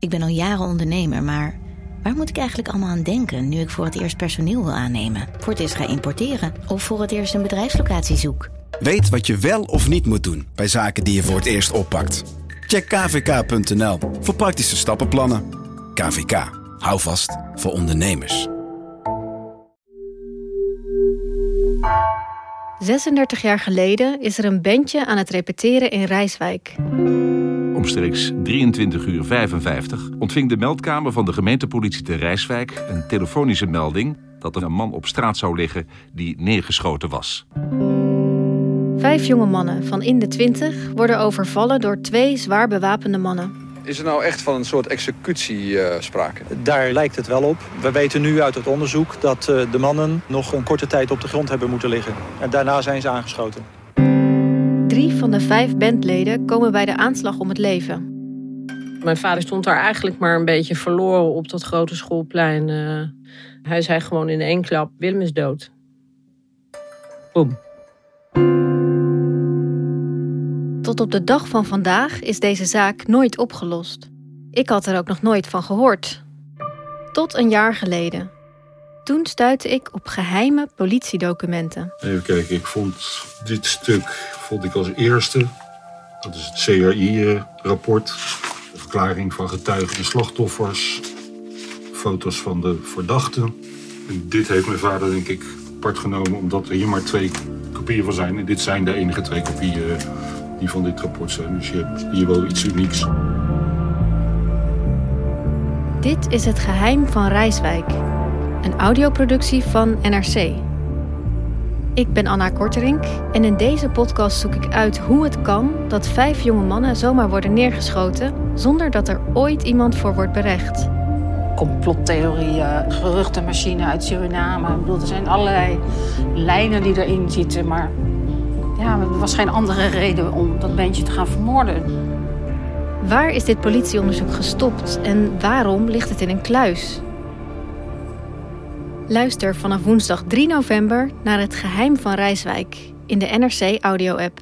Ik ben al jaren ondernemer, maar waar moet ik eigenlijk allemaal aan denken nu ik voor het eerst personeel wil aannemen, voor het eerst ga importeren of voor het eerst een bedrijfslocatie zoek? Weet wat je wel of niet moet doen bij zaken die je voor het eerst oppakt. Check kvk.nl voor praktische stappenplannen. KVK, hou vast voor ondernemers. 36 jaar geleden is er een bandje aan het repeteren in Rijswijk. Omstreeks 23 uur 55 ontving de meldkamer van de gemeentepolitie te Rijswijk een telefonische melding dat er een man op straat zou liggen die neergeschoten was. Vijf jonge mannen van in de 20 worden overvallen door twee zwaar bewapende mannen. Is er nou echt van een soort executie uh, sprake? Daar lijkt het wel op. We weten nu uit het onderzoek dat uh, de mannen nog een korte tijd op de grond hebben moeten liggen. En daarna zijn ze aangeschoten. Van de vijf bandleden komen bij de aanslag om het leven. Mijn vader stond daar eigenlijk maar een beetje verloren op dat grote schoolplein. Uh, hij zei gewoon in één klap, Willem is dood. Boom. Tot op de dag van vandaag is deze zaak nooit opgelost. Ik had er ook nog nooit van gehoord. Tot een jaar geleden. Toen stuitte ik op geheime politiedocumenten. Even kijken, ik vond dit stuk vond ik als eerste. Dat is het CRI-rapport. De verklaring van getuigen en slachtoffers. Foto's van de verdachten. En dit heeft mijn vader denk ik apart genomen omdat er hier maar twee kopieën van zijn. En dit zijn de enige twee kopieën die van dit rapport zijn. Dus je hebt hier wel iets unieks. Dit is Het Geheim van Rijswijk. Een audioproductie van NRC. Ik ben Anna Korterink en in deze podcast zoek ik uit hoe het kan dat vijf jonge mannen zomaar worden neergeschoten zonder dat er ooit iemand voor wordt berecht. Complottheorieën, geruchtenmachine uit Suriname. Ik bedoel, er zijn allerlei lijnen die erin zitten, maar ja, er was geen andere reden om dat bandje te gaan vermoorden. Waar is dit politieonderzoek gestopt en waarom ligt het in een kluis? Luister vanaf woensdag 3 november naar Het Geheim van Rijswijk in de NRC Audio-app.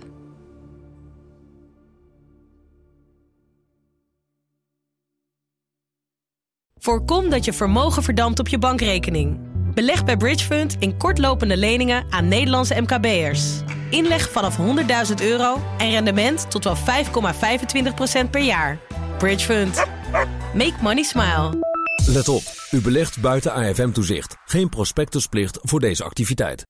Voorkom dat je vermogen verdampt op je bankrekening. Beleg bij Bridgefund in kortlopende leningen aan Nederlandse MKB'ers. Inleg vanaf 100.000 euro en rendement tot wel 5,25% per jaar. Bridgefund. Make money smile. Let op, u belegt buiten AFM-toezicht. Geen prospectusplicht voor deze activiteit.